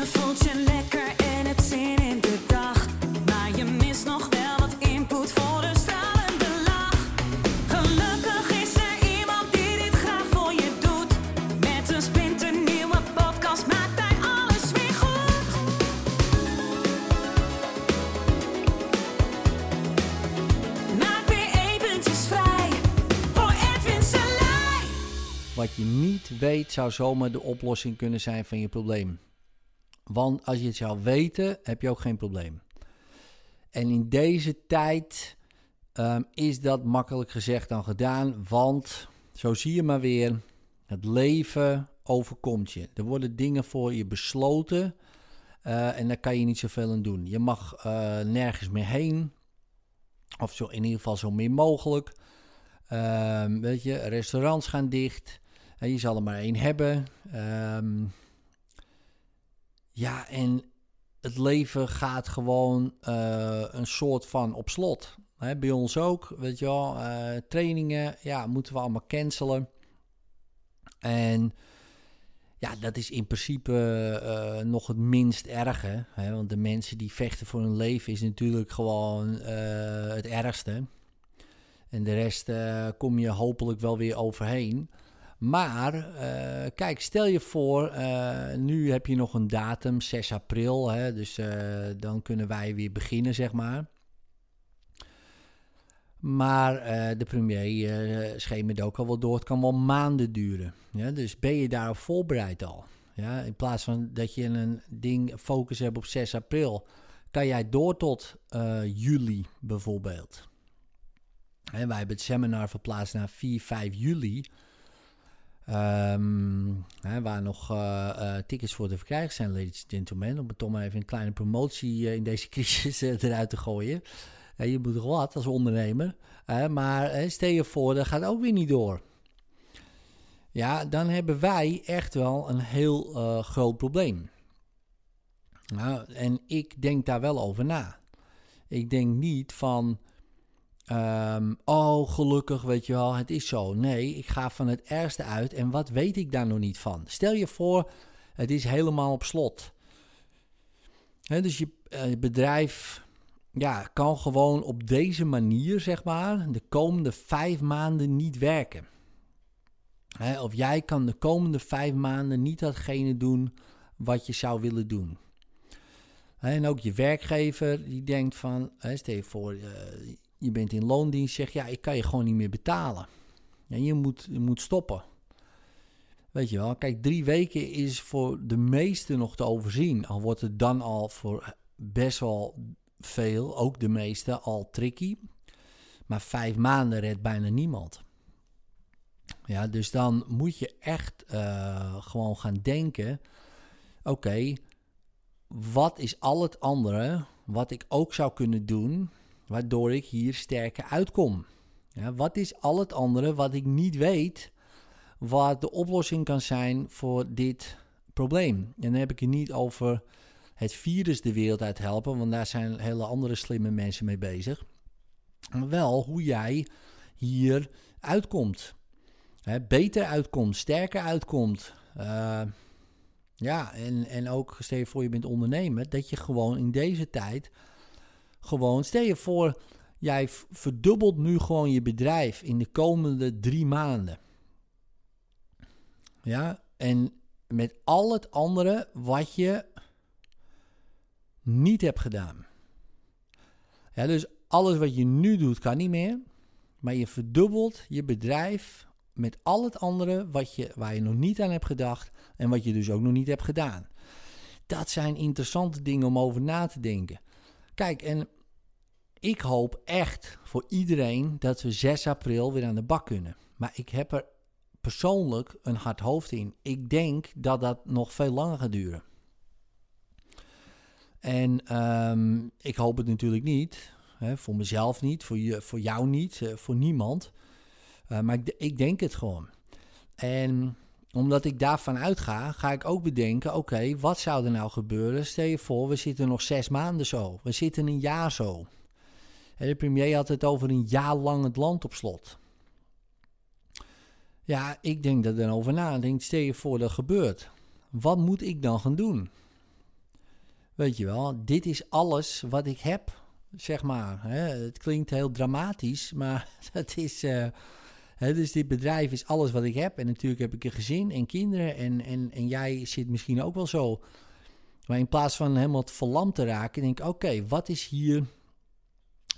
Je voelt je lekker en hebt zin in de dag. Maar je mist nog wel wat input voor een stralende lach. Gelukkig is er iemand die dit graag voor je doet. Met een splinternieuwe podcast maakt hij alles weer goed. Maak weer eventjes vrij voor Edwin Selij. Wat je niet weet zou zomaar de oplossing kunnen zijn van je probleem. Want als je het zou weten, heb je ook geen probleem. En in deze tijd ehm, is dat makkelijk gezegd dan gedaan. Want, zo zie je maar weer, het leven overkomt je. Er worden dingen voor je besloten eh, en daar kan je niet zoveel aan doen. Je mag eh, nergens meer heen. Of zo, in ieder geval zo min mogelijk. Ehm, weet je, restaurants gaan dicht. En je zal er maar één hebben. Ehm, ja, en het leven gaat gewoon eh, een soort van op slot. Hè, bij ons ook, weet je wel. eh, trainingen, ja, moeten we allemaal cancelen. En ja, dat is in principe eh, nog het minst erge. Hè, want de mensen die vechten voor hun leven is natuurlijk gewoon het ergste. En de rest kom je hopelijk wel weer overheen. Maar eh, kijk, stel je voor, eh, nu heb je nog een datum, 6 april. Hè, dus eh, dan kunnen wij weer beginnen, zeg maar. Maar de premier schemert ook al wel door. Het kan wel maanden duren. Ja? Dus ben je daarop voorbereid al? Ja? In plaats van dat je een ding focus hebt op 6 april, kan jij door tot juli bijvoorbeeld. En wij hebben het seminar verplaatst naar 4, 5 juli. Ehm, hè, waar nog eh, eh, tickets voor te verkrijgen zijn, ladies and gentlemen. Om het toch even een kleine promotie eh, in deze crisis eruit te gooien. Je moet toch wat als ondernemer. maar stel je voor, dat gaat ook weer niet door. Ja, dan hebben wij echt wel een heel groot probleem. Nou, en ik denk daar wel over na. Ik denk niet van... Ehm, oh, gelukkig, weet je wel, het is zo. Nee, ik ga van het ergste uit. En wat weet ik daar nog niet van? Stel je voor, het is helemaal op slot. Dus je eh, bedrijf ja, kan gewoon op deze manier, zeg maar, de komende vijf maanden niet werken. Of jij kan de komende vijf maanden niet datgene doen wat je zou willen doen. En ook je werkgever die denkt van, stel je voor, eh, je bent in loondienst, zeg ja, ik kan je gewoon niet meer betalen. En je moet, moet stoppen. Weet je wel, kijk, drie weken is voor de meesten nog te overzien. Al wordt het dan al voor best wel veel, ook de meeste, al tricky. Maar vijf maanden redt bijna niemand. Ja, dus dan moet je echt eh, gewoon gaan denken: oké, wat is al het andere wat ik ook zou kunnen doen, waardoor ik hier sterker uitkom? Wat is al het andere wat ik niet weet, wat de oplossing kan zijn voor dit probleem? En dan heb ik het niet over het virus de wereld uit helpen, want daar zijn hele andere slimme mensen mee bezig. Wel hoe jij hier uitkomt. Beter uitkomt, sterker uitkomt. Eh, ja, en, en ook stel voor je bent ondernemer, dat je gewoon in deze tijd gewoon, stel je voor, jij verdubbelt nu gewoon je bedrijf in de komende drie maanden. Ja, en met al het andere wat je niet hebt gedaan. Ja, dus alles wat je nu doet kan niet meer, maar je verdubbelt je bedrijf met al het andere wat je, waar je nog niet aan hebt gedacht en wat je dus ook nog niet hebt gedaan. Dat zijn interessante dingen om over na te denken. Kijk, en ik hoop echt voor iedereen dat we 6 april weer aan de bak kunnen. Maar ik heb er persoonlijk een hard hoofd in. Ik denk dat dat nog veel langer gaat duren. En ehm, ik hoop het natuurlijk niet. Hè, voor mezelf niet, voor, je, voor jou niet, eh, voor niemand. Uh, maar ik, ik denk het gewoon. En omdat ik daarvan uitga, ga ik ook bedenken: oké, wat zou er nou gebeuren? Stel je voor, we zitten nog zes maanden zo. We zitten een jaar zo. De premier had het over een jaar lang het land op slot. Ja, ik denk er dan over na. Ik denk, stel je voor dat gebeurt. Wat moet ik dan gaan doen? Weet je wel, dit is alles wat ik heb, zeg maar. Het klinkt heel dramatisch, maar het is. dus dit bedrijf is alles wat ik heb. En natuurlijk heb ik een gezin en kinderen. En, en, en jij zit misschien ook wel zo. Maar in plaats van helemaal verlamd te raken, denk ik: oké, wat is hier.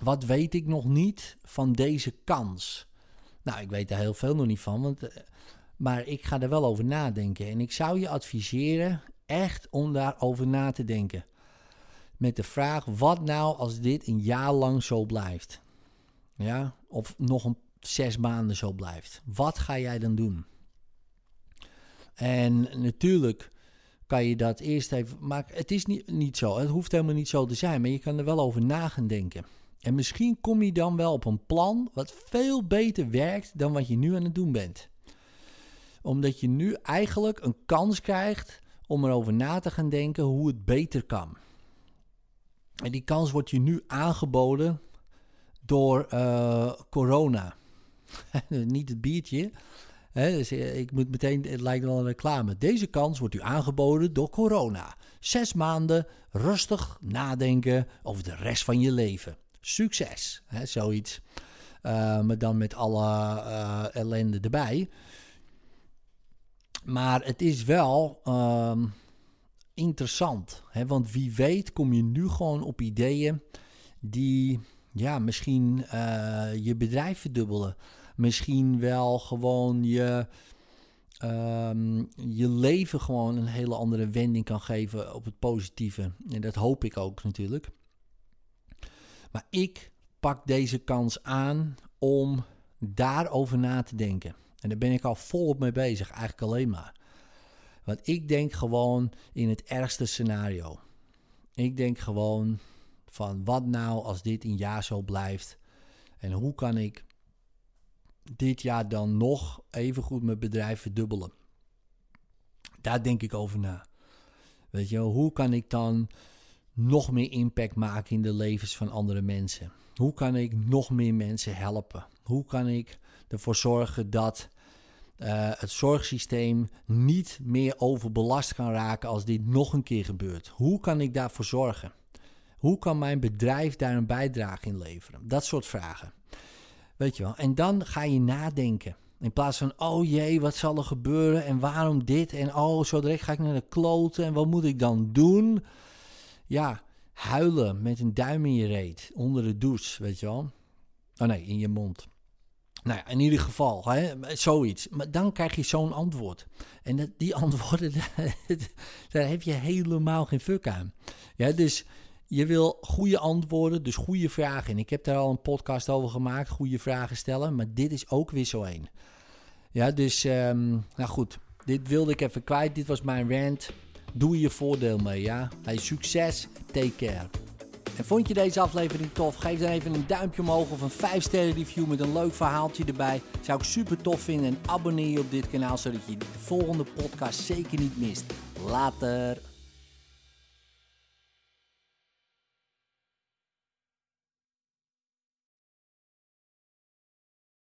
Wat weet ik nog niet van deze kans? Nou, ik weet er heel veel nog niet van, want, eh, maar ik ga er wel over nadenken. En ik zou je adviseren echt om daarover na te denken. Met de vraag, wat nou als dit een jaar lang zo blijft? Ja, of nog een zes maanden zo blijft. Wat ga jij dan doen? En natuurlijk kan je dat eerst even... Maar het is niet, niet zo, het hoeft helemaal niet zo te zijn. Maar je kan er wel over na gaan denken. En misschien kom je dan wel op een plan wat veel beter werkt dan wat je nu aan het doen bent. Omdat je nu eigenlijk een kans krijgt om erover na te gaan denken hoe het beter kan. En die kans wordt je nu aangeboden door eh, corona. Niet het biertje. Dus eh, ik moet meteen, het lijkt wel een reclame. Deze kans wordt u aangeboden door corona. Zes maanden rustig nadenken over de rest van je leven. Succes, hè, zoiets. Eh, maar dan met alle eh, ellende erbij. Maar het is wel ehm, interessant. Hè? Want wie weet kom je nu gewoon op ideeën die ja, misschien eh, je bedrijf verdubbelen. Misschien wel gewoon je, ehm, je leven gewoon een hele andere wending kan geven op het positieve. En dat hoop ik ook natuurlijk. Maar ik pak deze kans aan om daarover na te denken. En daar ben ik al volop mee bezig, eigenlijk alleen maar. Want ik denk gewoon in het ergste scenario. Ik denk gewoon van wat nou als dit een jaar zo blijft. En hoe kan ik dit jaar dan nog even goed mijn bedrijf verdubbelen? Daar denk ik over na. Weet je, hoe kan ik dan nog meer impact maken in de levens van andere mensen? Hoe kan ik nog meer mensen helpen? Hoe kan ik ervoor zorgen dat eh, het zorgsysteem niet meer overbelast kan raken als dit nog een keer gebeurt? Hoe kan ik daarvoor zorgen? Hoe kan mijn bedrijf daar een bijdrage in leveren? Dat soort vragen. Weet je wel? En dan ga je nadenken. In plaats van, oh jee, wat zal er gebeuren en waarom dit? En oh, zo direct ga ik naar de kloten en wat moet ik dan doen? Ja, huilen met een duim in je reet, onder de douche, weet je wel? Oh nee, in je mond. Nou ja, in ieder geval, hè, zoiets. Maar dan krijg je zo'n antwoord. En dat, die antwoorden, daar heb je helemaal geen fuck aan. Ja, dus je wil goede antwoorden, dus goede vragen. En ik heb daar al een podcast over gemaakt, goede vragen stellen. Maar dit is ook weer zo één. Ja, dus, um, nou goed. Dit wilde ik even kwijt. Dit was mijn rant. Doe je voordeel mee, ja? Hey, succes, take care. En vond je deze aflevering tof? Geef dan even een duimpje omhoog of een 5 sterren review met een leuk verhaaltje erbij. Zou ik super tof vinden. En abonneer je op dit kanaal zodat je de volgende podcast zeker niet mist. Later.